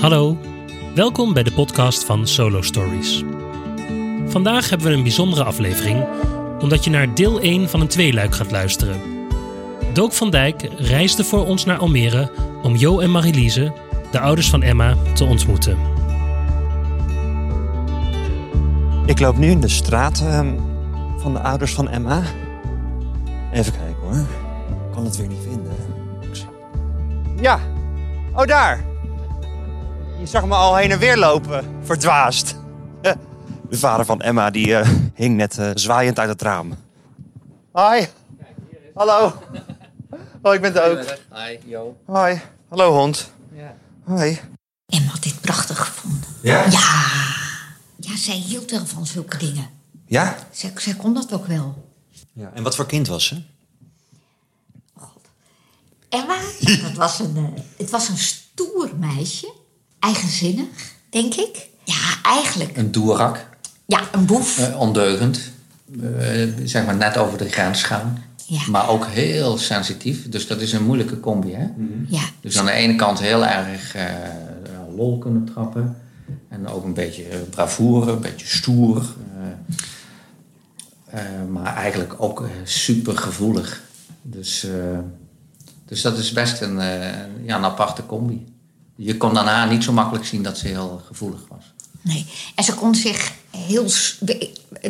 Hallo, welkom bij de podcast van Solo Stories. Vandaag hebben we een bijzondere aflevering, omdat je naar deel 1 van een tweeluik gaat luisteren. Dook van Dijk reisde voor ons naar Almere om Jo en Marilise, de ouders van Emma, te ontmoeten. Ik loop nu in de straat ehm, van de ouders van Emma. Even kijken hoor. Ik kan het weer niet vinden. Ja. Oh, daar. Je zag me al heen en weer lopen. Verdwaasd. De vader van Emma die eh, hing net eh, zwaaiend uit het raam. Hoi. Hallo. Oh, ik ben het ook. Hi, Jo. Hoi. Hallo hond. Ja. Hoi. Emma had dit prachtig gevonden. Ja? Ja, ja zij hield wel van zulke dingen. Ja? Zij, zij kon dat ook wel. ja. En wat voor kind was ze? Emma, dat was een, eh, het was een stoer meisje. Eigenzinnig, denk ik. Ja, eigenlijk. Een doerak, Ja, een boef. eh, ondeugend. eh, zeg maar net over de grens gaan. Ja. Maar ook heel sensitief. Dus dat is een moeilijke combi, hè? Ja, Dus aan de ene kant heel erg eh, lol kunnen trappen. En ook een beetje bravoure, een beetje stoer. eh, eh, maar eigenlijk ook super gevoelig. Dus, eh, dus dat is best een, eh, ja, een aparte combi. Je kon daarna niet zo makkelijk zien dat ze heel gevoelig was. nee. En ze kon zich heel...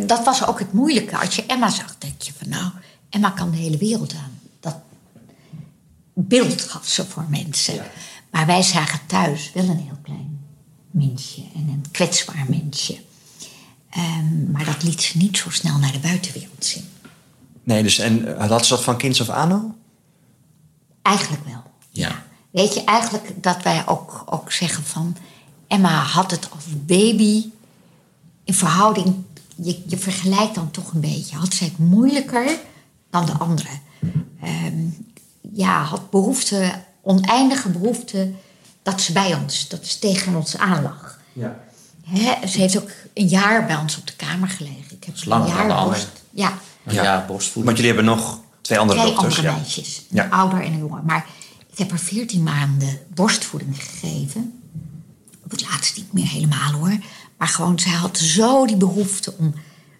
Dat was ook het moeilijke. Als je Emma zag, denk je van nou... Emma kan de hele wereld aan. Dat beeld gaf ze voor mensen. Ja. Maar wij zagen thuis wel een heel klein mensje. En een kwetsbaar mensje. Ehm, maar dat liet ze niet zo snel naar de buitenwereld zien. Nee, dus en eh, had ze dat van kinds af aan al? Eigenlijk wel. Ja. Weet je, eigenlijk dat wij ook, ook zeggen van... Emma had het als baby in verhouding... Je, je vergelijkt dan toch een beetje. Had zij het moeilijker dan de anderen. Ehm, ja, had behoefte, oneindige behoefte... dat ze bij ons, dat ze tegen ons aan lag. ja. Hè, ze heeft ook een jaar bij ons op de kamer gelegen. Ik heb is langer een dan jaar anderen. borst. Ja, Ja, Ja. borstvoeding. Want jullie hebben nog twee andere twee dochters. andere ja. meisjes. Een Ja. ouder en een jonger. Maar ik heb haar 14 maanden borstvoeding gegeven. Op het laatst niet meer helemaal hoor. Maar gewoon, zij had zo die behoefte om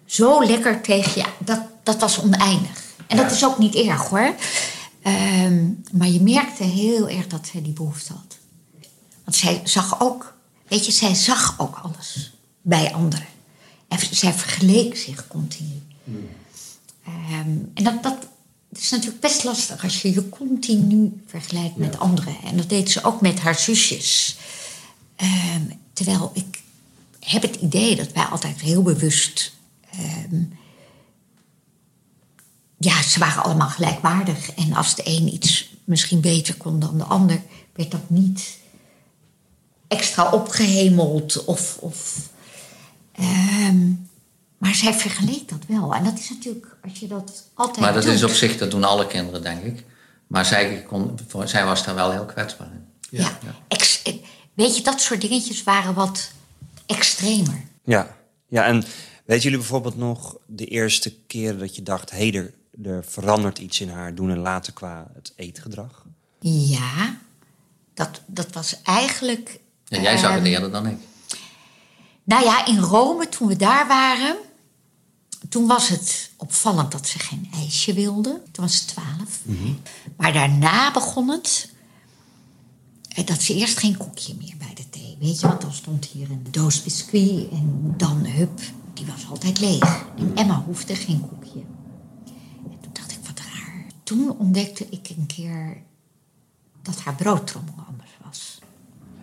zo lekker tegen je... Dat, dat was oneindig. En dat is ook niet erg hoor. Ehm, maar je merkte heel erg dat zij die behoefte had. Want zij zag ook... Weet je, zij zag ook alles bij anderen. En zij vergeleek zich continu. Ehm, en dat, dat is natuurlijk best lastig als je je continu vergelijkt met anderen. En dat deed ze ook met haar zusjes. Ehm, terwijl ik heb het idee dat wij altijd heel bewust. ehm, ja, ze waren allemaal gelijkwaardig. En als de een iets misschien beter kon dan de ander, werd dat niet extra opgehemeld of. of ehm, maar zij vergeleek dat wel. En dat is natuurlijk, als je dat altijd Maar dat doet, is op zich, dat doen alle kinderen, denk ik. Maar zij, kon, zij was daar wel heel kwetsbaar in. Ja. Ex- eh, weet je, dat soort dingetjes waren wat extremer. Ja. ja, en weten jullie bijvoorbeeld nog de eerste keren dat je dacht... hé, er, er verandert iets in haar doen en laten qua het eetgedrag? Ja, dat, dat was eigenlijk... En jij zag het ehm, eerder dan ik. Nou ja, in Rome, toen we daar waren... toen was het opvallend dat ze geen ijsje wilde. Toen was ze twaalf. Maar daarna begon het... eh, dat ze eerst geen koekje meer bij de thee. Weet je, want dan stond hier een doos biscuit... en dan, hup, die was altijd leeg. En Emma hoefde geen koekje. En toen dacht ik, wat raar. Toen ontdekte ik een keer dat haar broodtrommel anders was.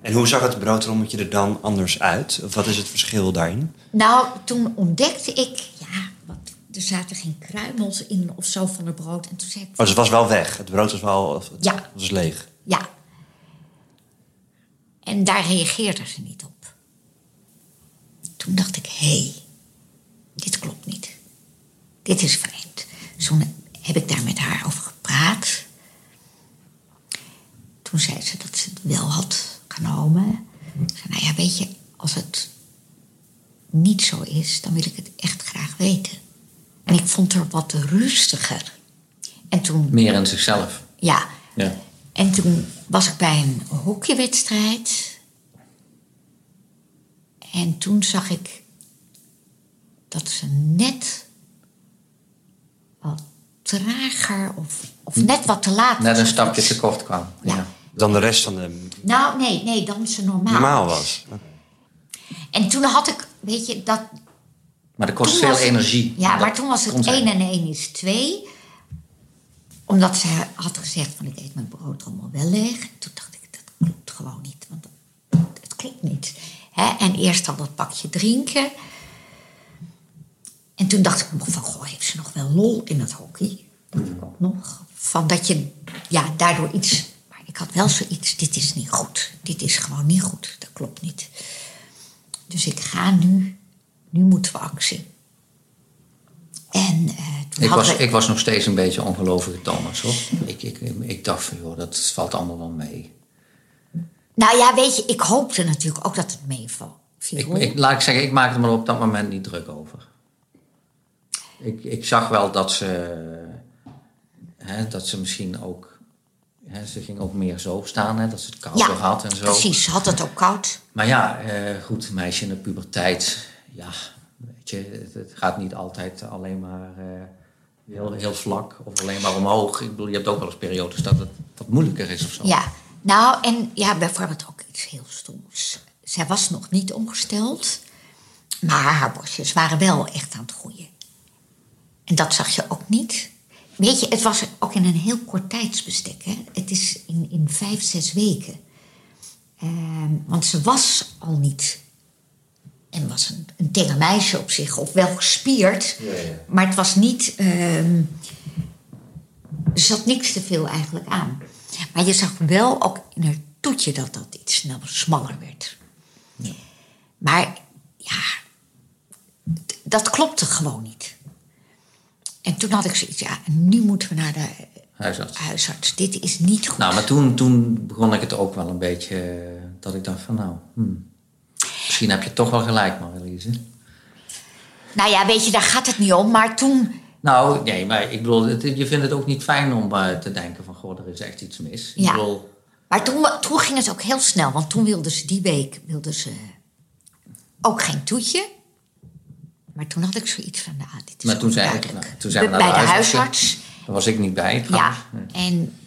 En hoe zag het broodrommetje er dan anders uit? Of wat is het verschil daarin? Nou, toen ontdekte ik, wat, er zaten geen kruimels in of zo van het brood. En toen zei ik, Oh, dus het was wel weg. Het brood was wel of het Ja. was leeg. ja. En daar reageerde ze niet op. Toen dacht ik, hé, hey, dit klopt niet. Dit is vreemd. Toen heb ik daar met haar over gepraat. Toen zei ze dat ze het wel had genomen. Ik zei, nou ja, weet je, als het niet zo is, dan wil ik het echt graag weten. En ik vond haar wat rustiger. En toen, Meer in zichzelf. ja, Ja. en toen was ik bij een hockeywedstrijd. En toen zag ik dat ze net wat trager of, of net wat te laat Net een stapje te kort kwam. Ja. Ja. Dan de rest van de Nou, nee, nee, dan ze normaal, normaal was. En toen had ik, weet je, dat... Maar dat kost veel was- energie. Ja, Dat maar toen was het kon zijn. 1 en 1 is 2. Omdat ze had gezegd van ik eet mijn brood allemaal wel leeg. En toen dacht ik, dat klopt gewoon niet. Want dat, het klopt niet. En eerst al dat pakje drinken. En toen dacht ik nog van, goh, heeft ze nog wel lol in het hockey? Dat ik ook nog. Van dat je, ja, daardoor iets... Maar ik had wel zoiets, dit is niet goed. Dit is gewoon niet goed. Dat klopt niet. Dus ik ga nu, nu moeten we actie. En eh, toen Ik was, we- ik was nog steeds een beetje ongelovige Thomas, hoor. Ik, ik, ik dacht van, joh, dat valt allemaal wel mee. Nou ja, weet je, ik hoopte natuurlijk ook dat het meevalt. Ik, ik, laat ik zeggen, ik maakte me er op dat moment niet druk over. Ik, ik zag wel dat ze, hè, dat ze misschien ook, hè, ze ging ook meer zo staan, hè, dat ze het kouder had en zo. precies. Ze had het ook koud. Maar ja, eh, goed, meisje in de puberteit, ja, weet je, het, gaat niet altijd alleen maar eh, heel, heel vlak of alleen maar omhoog. Ik bedoel, je hebt ook wel eens periodes dat het wat moeilijker is of zo. Ja, nou en ja, bijvoorbeeld ook iets heel stoms. Zij was nog niet ongesteld, maar haar borstjes waren wel echt aan het groeien. En dat zag je ook niet. Weet je, het was ook in een heel kort tijdsbestek. Hè? Het is in, in vijf, zes weken. Ehm, want ze was al niet. En was een, een tenger meisje op zich, of wel gespierd. Maar het was niet. ehm, er zat niks te veel eigenlijk aan. Maar je zag wel ook in haar toetje dat dat iets snel smaller werd. Maar ja, dat klopte gewoon niet. En toen had ik zoiets, ja, nu moeten we naar de Huisarts. huisarts. Dit is niet goed. Nou, maar toen, toen begon ik het ook wel een beetje, eh, dat ik dacht van nou, hmm, misschien heb je toch wel gelijk, Marliese. Nou ja, weet je, daar gaat het niet om. Maar toen, Nou, nee, maar ik bedoel, het- je vindt het ook niet fijn om eh, te denken van, goh, er is echt iets mis. Ik Ja. bedoel, maar toen, toen ging het ook heel snel. Want toen wilde ze die week wilde ze ook geen toetje. Maar toen had ik zoiets van, nou, dit is maar toen zijn, nou, toen zijn we Bij naar de, de huisarts. Daar was ik niet bij Ja, trouwens. En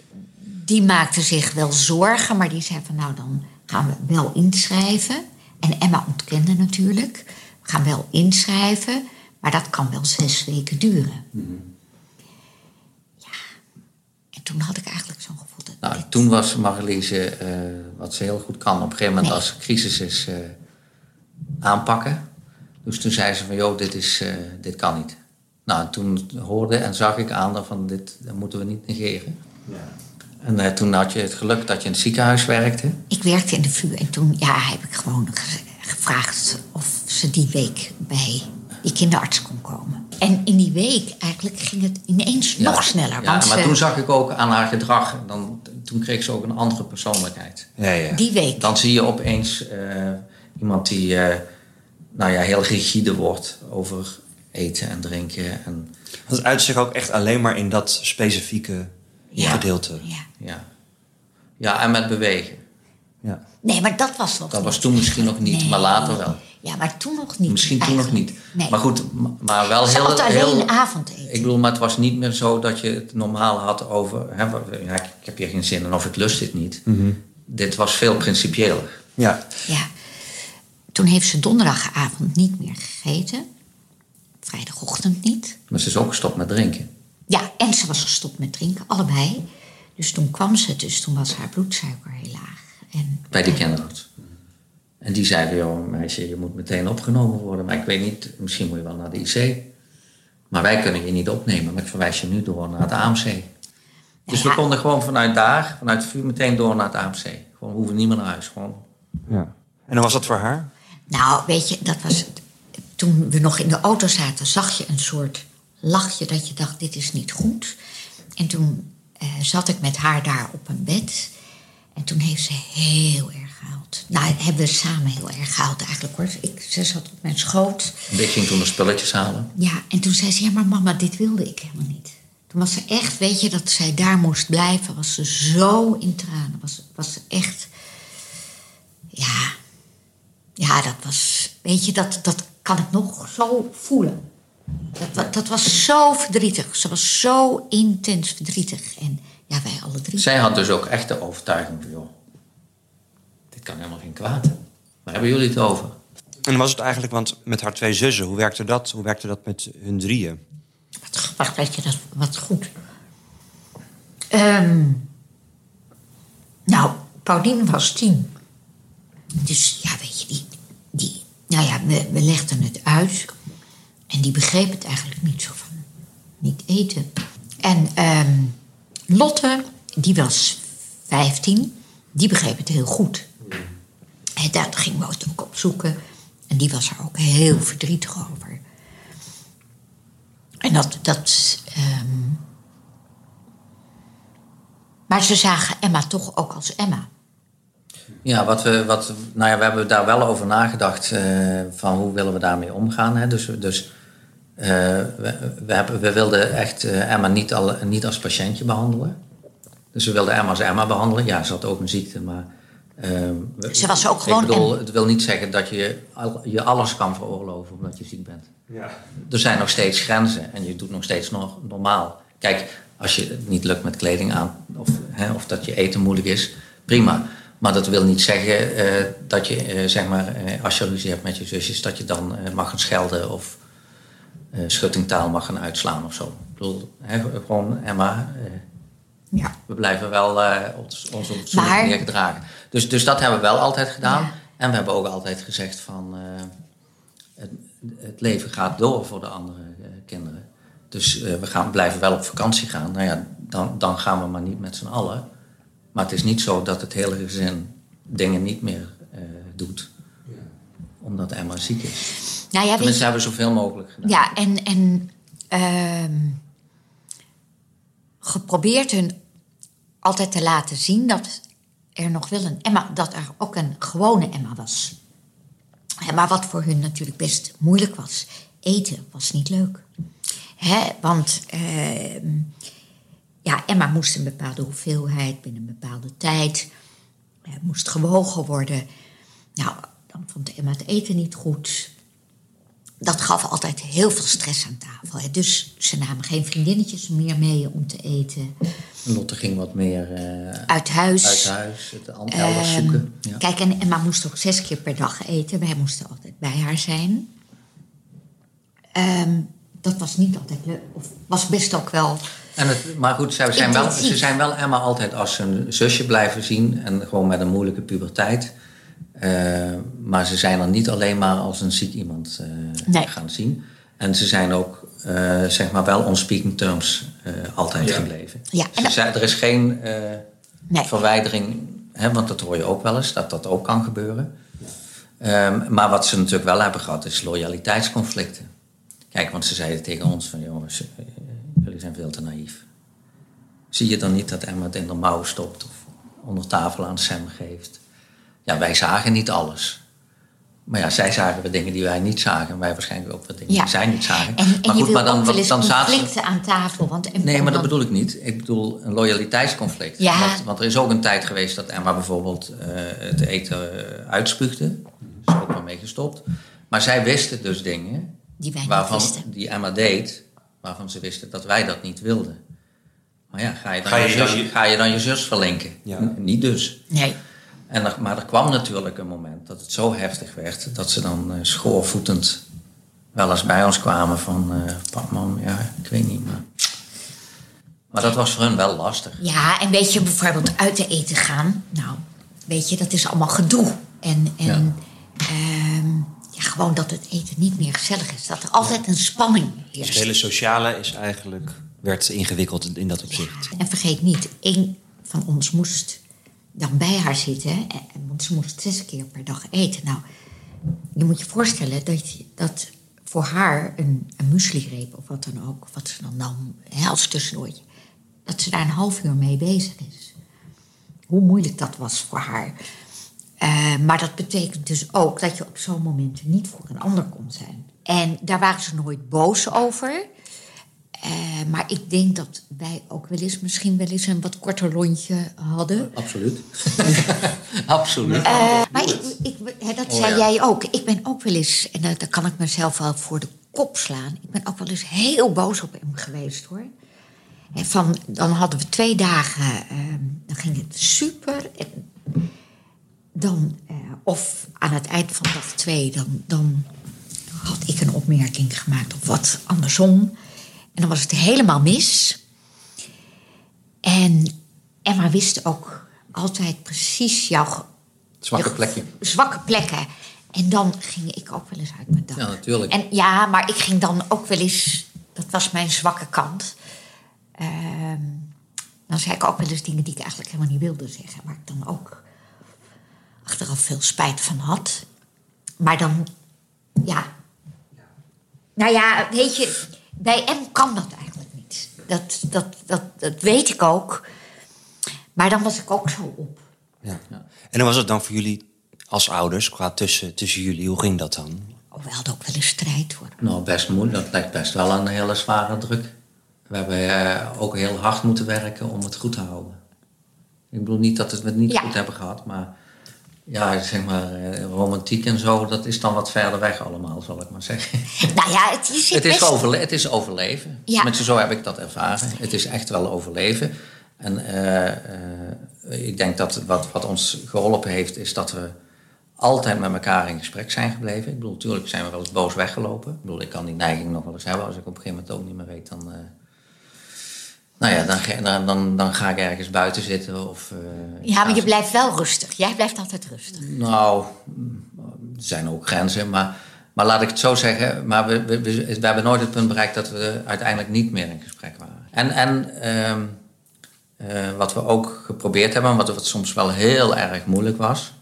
die maakte zich wel zorgen, maar die zei van nou dan gaan we wel inschrijven. En Emma ontkende natuurlijk. We gaan wel inschrijven, maar dat kan wel zes weken duren. Ja, en toen had ik eigenlijk zo'n gevoel dat Nou, dit- toen was Marliese, eh, wat ze heel goed kan, op een gegeven moment Nee. als er crisis is, eh, aanpakken. Dus toen zei ze van, joh, dit, is, eh, dit kan niet. Nou, en toen hoorde en zag ik aan dat van, dit dat moeten we niet negeren. En eh, toen had je het geluk dat je in het ziekenhuis werkte. Ik werkte in de VU en toen ja, heb ik gewoon ge- gevraagd of ze die week bij die kinderarts kon komen. En in die week eigenlijk ging het ineens Ja. nog sneller. Ja, want maar ze- toen zag ik ook aan haar gedrag, dan, toen kreeg ze ook een andere persoonlijkheid. Ja, ja. die week. Dan zie je opeens eh, iemand die eh, nou ja, heel rigide wordt over eten en drinken. En, Want het uit zich ook echt alleen maar in dat specifieke Ja. gedeelte. Ja. ja. ja, en met bewegen. Ja. Nee, maar dat was nog Dat niet. was toen misschien nog niet, Nee. maar later wel. Ja, maar toen nog niet. Misschien toen nog niet. Nee. Maar goed, maar wel Ze heel... had alleen heel avondeten. ik bedoel, maar het was niet meer zo dat je het normaal had over... Hè, ja, ik heb hier geen zin in of ik lust dit niet. Dit was veel principiëler. Ja. Ja. Toen heeft ze donderdagavond niet meer gegeten. Vrijdagochtend niet. Maar ze is ook gestopt met drinken. Ja, en ze was gestopt met drinken, allebei. Dus toen kwam ze, dus toen was haar bloedsuiker heel laag. En Bij de kinderarts. En die zei van, joh, meisje, je moet meteen opgenomen worden. Maar ik weet niet, misschien moet je wel naar de IC. Maar wij kunnen je niet opnemen. Maar ik verwijs je nu door naar het AMC. Dus we konden gewoon vanuit daar, vanuit het vuur, meteen door naar het AMC. Gewoon, we hoeven niet meer naar huis. Gewoon. ja. En hoe was dat voor haar? Nou, weet je, dat was. Toen we nog in de auto zaten, zag je een soort lachje dat je dacht: dit is niet goed. En toen eh, zat ik met haar daar op een bed. En toen heeft ze heel erg gehuild. Nou, hebben we samen heel erg gehuild eigenlijk hoor. Ik, ze zat op mijn schoot. En ik ging toen de spulletjes halen. Ja, en toen zei ze: ja, maar mama, dit wilde ik helemaal niet. Toen was ze echt, weet je, dat zij daar moest blijven, was ze zo in tranen. Was, was ze echt. Ja. Ja, Ja, dat was, weet je, dat, dat kan ik nog zo voelen. Dat, dat was zo verdrietig. Ze was zo intens verdrietig. En ja, wij alle drie. Zij had dus ook echt de overtuiging van, joh, dit kan helemaal geen kwaad. Waar hebben jullie het over? En was het eigenlijk, want met haar twee zussen, hoe werkte dat? Hoe werkte dat met hun drieën? Wat, wacht, weet je, dat wat goed. Ehm, nou, Pauline was tien. Dus ja, weet je, die, die nou ja, we, we legden het uit. En die begreep het eigenlijk niet zo van. Niet eten. En ehm, Lotte, die was 15, die begreep het heel goed. En daar gingen we het ook op zoeken. En die was er ook heel verdrietig over. En dat. dat ehm, Maar ze zagen Emma toch ook als Emma. Ja, wat we, wat, nou ja, we hebben daar wel over nagedacht eh, van hoe willen we daarmee omgaan. Hè? Dus, dus eh, we, we, hebben, we wilden echt eh, Emma niet, al, niet als patiëntje behandelen. Dus we wilden Emma als Emma behandelen. Ja, ze had ook een ziekte, maar... we- Ze was ook gewoon Ik bedoel, het wil niet zeggen dat je al- je alles kan veroorloven omdat je ziek bent. Ja. Er zijn nog steeds grenzen en je doet nog steeds nog normaal. Kijk, als je het niet lukt met kleding aan of, hè, of dat je eten moeilijk is, prima. Maar dat wil niet zeggen eh, dat je, zeg maar, eh, als je ruzie hebt met je zusjes, dat je dan mag gaan schelden of schuttingtaal mag gaan uitslaan of zo. Ik bedoel, hè, gewoon Emma, eh, Ja. we blijven wel eh, ons, ons op Maar- manier gedragen. Dus, dus dat hebben we wel altijd gedaan. Ja. En we hebben ook altijd gezegd van... eh, het, het leven gaat door voor de andere eh, kinderen. Dus eh, we gaan, blijven wel op vakantie gaan. Nou ja, dan, dan gaan we maar niet met z'n allen. Maar het is niet zo dat het hele gezin dingen niet meer eh, doet. Omdat Emma ziek is. Nou ja, Tenminste, hebben we zoveel mogelijk gedaan. ja en, en ehm, geprobeerd hun altijd te laten zien dat er nog wel een Emma, dat er ook een gewone Emma was. Maar wat voor hun natuurlijk best moeilijk was, eten was niet leuk. Hè, want ehm, ja, Emma moest een bepaalde hoeveelheid binnen een bepaalde tijd. eh, moest gewogen worden. Nou, dan vond Emma het eten niet goed. Dat gaf altijd heel veel stress aan tafel. Hè. Dus ze namen geen vriendinnetjes meer mee om te eten. Lotte ging wat meer eh, Uit huis. uit huis, het elders Ehm, zoeken. Ja. Kijk, en Emma moest ook zes keer per dag eten. Wij moesten altijd bij haar zijn. Ehm, dat was niet altijd leuk. Of was best ook wel... En het, maar goed, zij zijn wel, ze zijn wel Emma altijd als hun zusje blijven zien. En gewoon met een moeilijke puberteit. Eh, maar ze zijn er niet alleen maar als een ziek iemand eh, Nee. gaan zien. En ze zijn ook, eh, zeg maar, wel on speaking terms eh, altijd gebleven. Ja, Ze dat- zijn- er is geen eh, Nee. verwijdering, hè, want dat hoor je ook wel eens, dat dat ook kan gebeuren. Ehm, maar wat ze natuurlijk wel hebben gehad, is loyaliteitsconflicten. Kijk, want ze zeiden tegen ons van, jongens, jullie zijn veel te naïef. Zie je dan niet dat Emma het in de mouw stopt of onder tafel aan Sam geeft? Ja, wij zagen niet alles. Maar ja, zij zagen we dingen die wij niet zagen. En wij waarschijnlijk ook wat dingen Ja. die zij niet zagen. En, en maar goed, maar dan, wel dan zaten ze... conflicten aan tafel. Want, en- Nee, maar dat bedoel ik niet. Ik bedoel een loyaliteitsconflict. Ja. Want, want er is ook een tijd geweest dat Emma bijvoorbeeld eh, het eten uh, uitspuugde. Daar is ook wel mee gestopt. Maar zij wisten dus dingen Die wij niet waarvan, wisten. die Emma deed, waarvan ze wisten dat wij dat niet wilden. Maar ja, ga je dan, Ga je, je zus, je- ga je, dan je zus verlinken? Ja. Niet dus. Nee. En er, maar er kwam natuurlijk een moment dat het zo heftig werd dat ze dan eh, schoorvoetend wel eens bij ons kwamen van eh pap, mam, ja, ik weet niet, maar. Maar dat was voor hun wel lastig. Ja, en weet je, bijvoorbeeld uit te eten gaan. Nou, weet je, dat is allemaal gedoe. En, en ehm, ja, gewoon dat het eten niet meer gezellig is. Dat er altijd een spanning Dus het hele sociale is eigenlijk, werd ingewikkeld in dat opzicht. En vergeet niet, één van ons moest dan bij haar zitten. En, want ze moest zes keer per dag eten. Nou, je moet je voorstellen dat, dat voor haar een, een muesli-reep of wat dan ook... wat ze dan nam, als tussendoortje... dat ze daar een half uur mee bezig is. Hoe moeilijk dat was voor haar. Eh, maar dat betekent dus ook dat je op zo'n moment niet voor een ander kon zijn. En daar waren ze nooit boos over. Eh, Eh, maar ik denk dat wij ook wel eens misschien wel eens een wat korter lontje hadden. Absoluut. Absoluut. Eh, maar ik, ik, hè, dat Oh, zei ja. jij ook. Ik ben ook wel eens, en daar daar kan ik mezelf wel voor de kop slaan. Ik ben ook wel eens heel boos op hem geweest hoor. En van, dan hadden we twee dagen, ehm, dan ging het super. En dan, eh, of aan het eind van dag twee, dan, dan had ik een opmerking gemaakt of wat andersom. En dan was het helemaal mis. En Emma wist ook altijd precies jouw Zwakke plekje. zwakke plekken. En dan ging ik ook wel eens uit mijn dak. Ja, natuurlijk. En ja, maar ik ging dan ook wel eens... Dat was mijn zwakke kant. Ehm, dan zei ik ook wel eens dingen die ik eigenlijk helemaal niet wilde zeggen. Waar ik dan ook achteraf veel spijt van had. Maar dan, ja... Nou ja, weet je, bij M kan dat eigenlijk niet. Dat, dat, dat, dat weet ik ook. Maar dan was ik ook zo op. Ja. En hoe was het dan voor jullie als ouders, qua tussen, tussen jullie? Hoe ging dat dan? Oh, we hadden ook wel een strijd hoor. Nou, best moeilijk. Dat lijkt best wel een hele zware druk. We hebben eh, ook heel hard moeten werken om het goed te houden. Ik bedoel niet dat we het niet Ja. goed hebben gehad, maar ja, zeg maar, eh, romantiek en zo, dat is dan wat verder weg allemaal, zal ik maar zeggen. Nou ja, het, je zit Het is, overle het is overleven. Ja. Tenminste, zo heb ik dat ervaren. Het is echt wel overleven. En eh, eh, ik denk dat wat, wat ons geholpen heeft, is dat we altijd met elkaar in gesprek zijn gebleven. Ik bedoel, natuurlijk zijn we wel eens boos weggelopen. Ik bedoel, ik kan die neiging nog wel eens hebben. Als ik op een gegeven moment ook niet meer weet, dan... nou ja, dan, ga- dan, dan, dan ga ik ergens buiten zitten of... eh, Ja, maar je blijft wel rustig. Jij blijft altijd rustig. nou, er zijn ook grenzen, maar, maar laat ik het zo zeggen. Maar we, we, we, we hebben nooit het punt bereikt dat we uiteindelijk niet meer in gesprek waren. En, en ehm, eh, wat we ook geprobeerd hebben, wat, wat soms wel heel erg moeilijk was.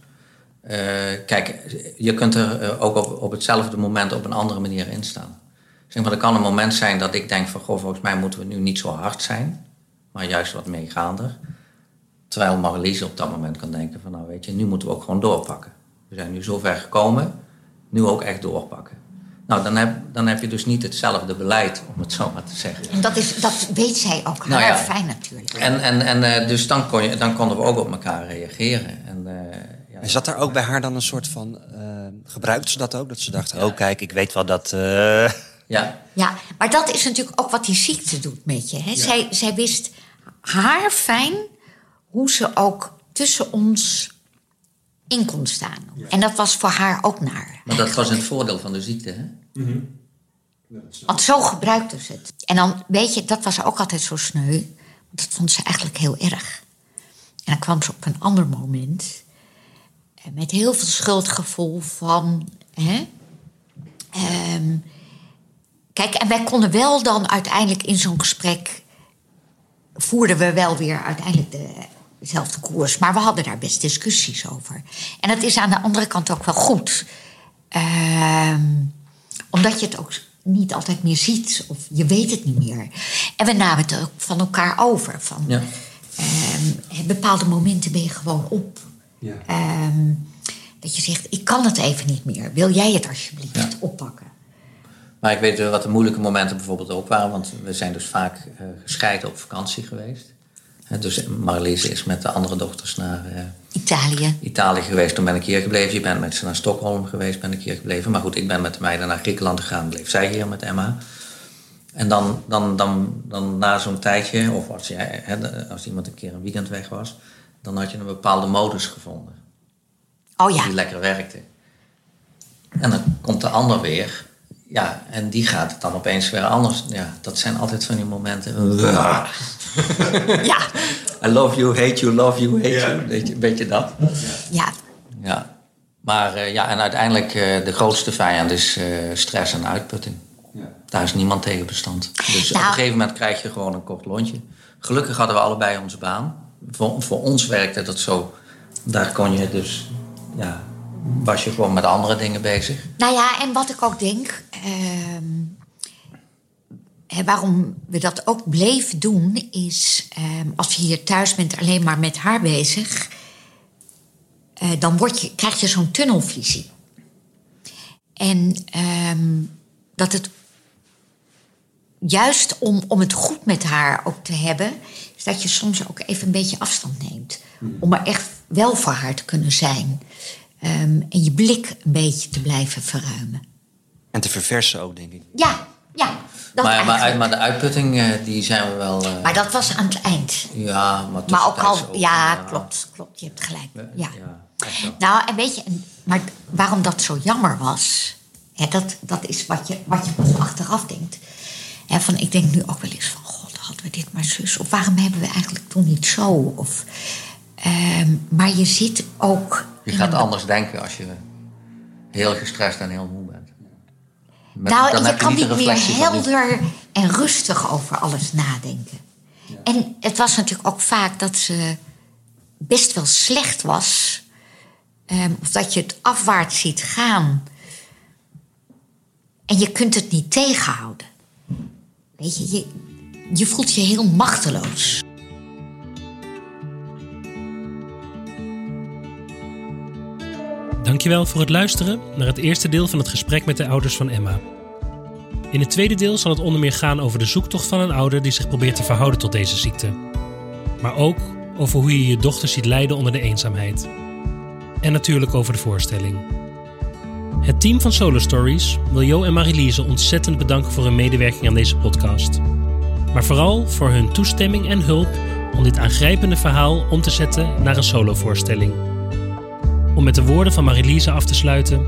eh, kijk, je kunt er ook op, op hetzelfde moment op een andere manier in staan. Zeg maar, er kan een moment zijn dat ik denk van, goh, volgens mij moeten we nu niet zo hard zijn, maar juist wat meegaander. Terwijl Marlies op dat moment kan denken van, nou weet je, nu moeten we ook gewoon doorpakken. We zijn nu zo ver gekomen, nu ook echt doorpakken. Nou, dan heb, dan heb je dus niet hetzelfde beleid, om het zo maar te zeggen. En dat, is, dat weet zij ook Nou heel ja. fijn natuurlijk. En, en, en eh, dus dan, kon je, dan konden we ook op elkaar reageren. En, eh, ja, En zat daar ook bij haar dan een soort van... eh gebruikte ze dat ook? Dat ze dacht, oh kijk, ik weet wel dat... eh, ja, Ja, maar dat is natuurlijk ook wat die ziekte doet met je. Hè? Zij, zij wist haar fijn hoe ze ook tussen ons in kon staan. En dat was voor haar ook naar. maar dat was het voordeel van de ziekte, hè? Want zo gebruikte ze het. En dan, weet je, dat was ook altijd zo sneu. Want dat vond ze eigenlijk heel erg. En dan kwam ze op een ander moment... eh, met heel veel schuldgevoel van... Hè, ehm, kijk, en wij konden wel dan uiteindelijk in zo'n gesprek... voerden we wel weer uiteindelijk de, dezelfde koers. Maar we hadden daar best discussies over. En dat is aan de andere kant ook wel goed. Ehm, omdat je het ook niet altijd meer ziet. Of je weet het niet meer. En we namen het ook van elkaar over. Van, Ja. ehm, bepaalde momenten ben je gewoon op. Ehm, dat je zegt, ik kan het even niet meer. Wil jij het alsjeblieft Ja. oppakken? Maar ik weet wat de moeilijke momenten bijvoorbeeld ook waren. Want we zijn dus vaak eh, gescheiden op vakantie geweest. Dus Marlies is met de andere dochters naar eh, Italië. Italië geweest. Toen ben ik hier gebleven. Je bent met ze naar Stockholm geweest, ben ik hier gebleven. Maar goed, ik ben met de meiden naar Griekenland gegaan. Bleef zij hier met Emma. En dan, dan, dan, dan na zo'n tijdje, of als, jij, hè, als iemand een keer een weekend weg was... dan had je een bepaalde modus gevonden. Oh ja. die lekker werkte. En dan komt de ander weer. Ja, en die gaat het dan opeens weer anders. Ja, dat zijn altijd van die momenten. Ja. I love you, hate you, love you, hate you. Weet je, weet je dat? ja. Ja. Maar eh, ja, en uiteindelijk eh, de grootste vijand is eh, stress en uitputting. Daar is niemand tegen bestand. Dus op Nou. een gegeven moment krijg je gewoon een kort lontje. Gelukkig hadden we allebei onze baan. Voor, voor ons werkte dat zo. Daar kon je dus, ja, was je gewoon met andere dingen bezig. Nou ja, en wat ik ook denk, ehm, hè, waarom we dat ook bleven doen, is ehm, als je hier thuis bent alleen maar met haar bezig, eh, dan word je, krijg je zo'n tunnelvisie. En ehm, dat het juist om, om het goed met haar ook te hebben, is dat je soms ook even een beetje afstand neemt. Om er echt wel voor haar te kunnen zijn. Ehm, en je blik een beetje te blijven verruimen. En te verversen ook, denk ik. Ja, ja. Dat Maar, maar, maar de uitputting, eh, die zijn we wel... eh, Maar dat was aan het eind. ja, maar Maar ook al, ja, ja. klopt, klopt, je hebt gelijk. Ja. Ja. Nou, en weet je, maar waarom dat zo jammer was, hè, dat, dat is wat je, wat je pas achteraf denkt. Hè, van, ik denk nu ook wel eens van, god, hadden we dit maar zus? Of waarom hebben we eigenlijk toen niet zo? Of, ehm, maar je zit ook... Je gaat anders denken als je heel gestrest en heel moe bent. Met- Nou, dan je heb kan niet meer helder en rustig over alles nadenken. En het was natuurlijk ook vaak dat ze best wel slecht was. Ehm, of dat je het afwaarts ziet gaan. En je kunt het niet tegenhouden. Weet je, je, je voelt je heel machteloos. Dankjewel voor het luisteren naar het eerste deel van het gesprek met de ouders van Emma. In het tweede deel zal het onder meer gaan over de zoektocht van een ouder die zich probeert te verhouden tot deze ziekte. Maar ook over hoe je je dochter ziet lijden onder de eenzaamheid. En natuurlijk over de voorstelling. Het team van Solo Stories wil Jo en Marilise ontzettend bedanken voor hun medewerking aan deze podcast. Maar vooral voor hun toestemming en hulp om dit aangrijpende verhaal om te zetten naar een solovoorstelling. Om met de woorden van Marilise af te sluiten.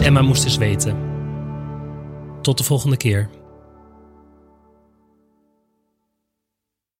Emma moest eens weten. Tot de volgende keer.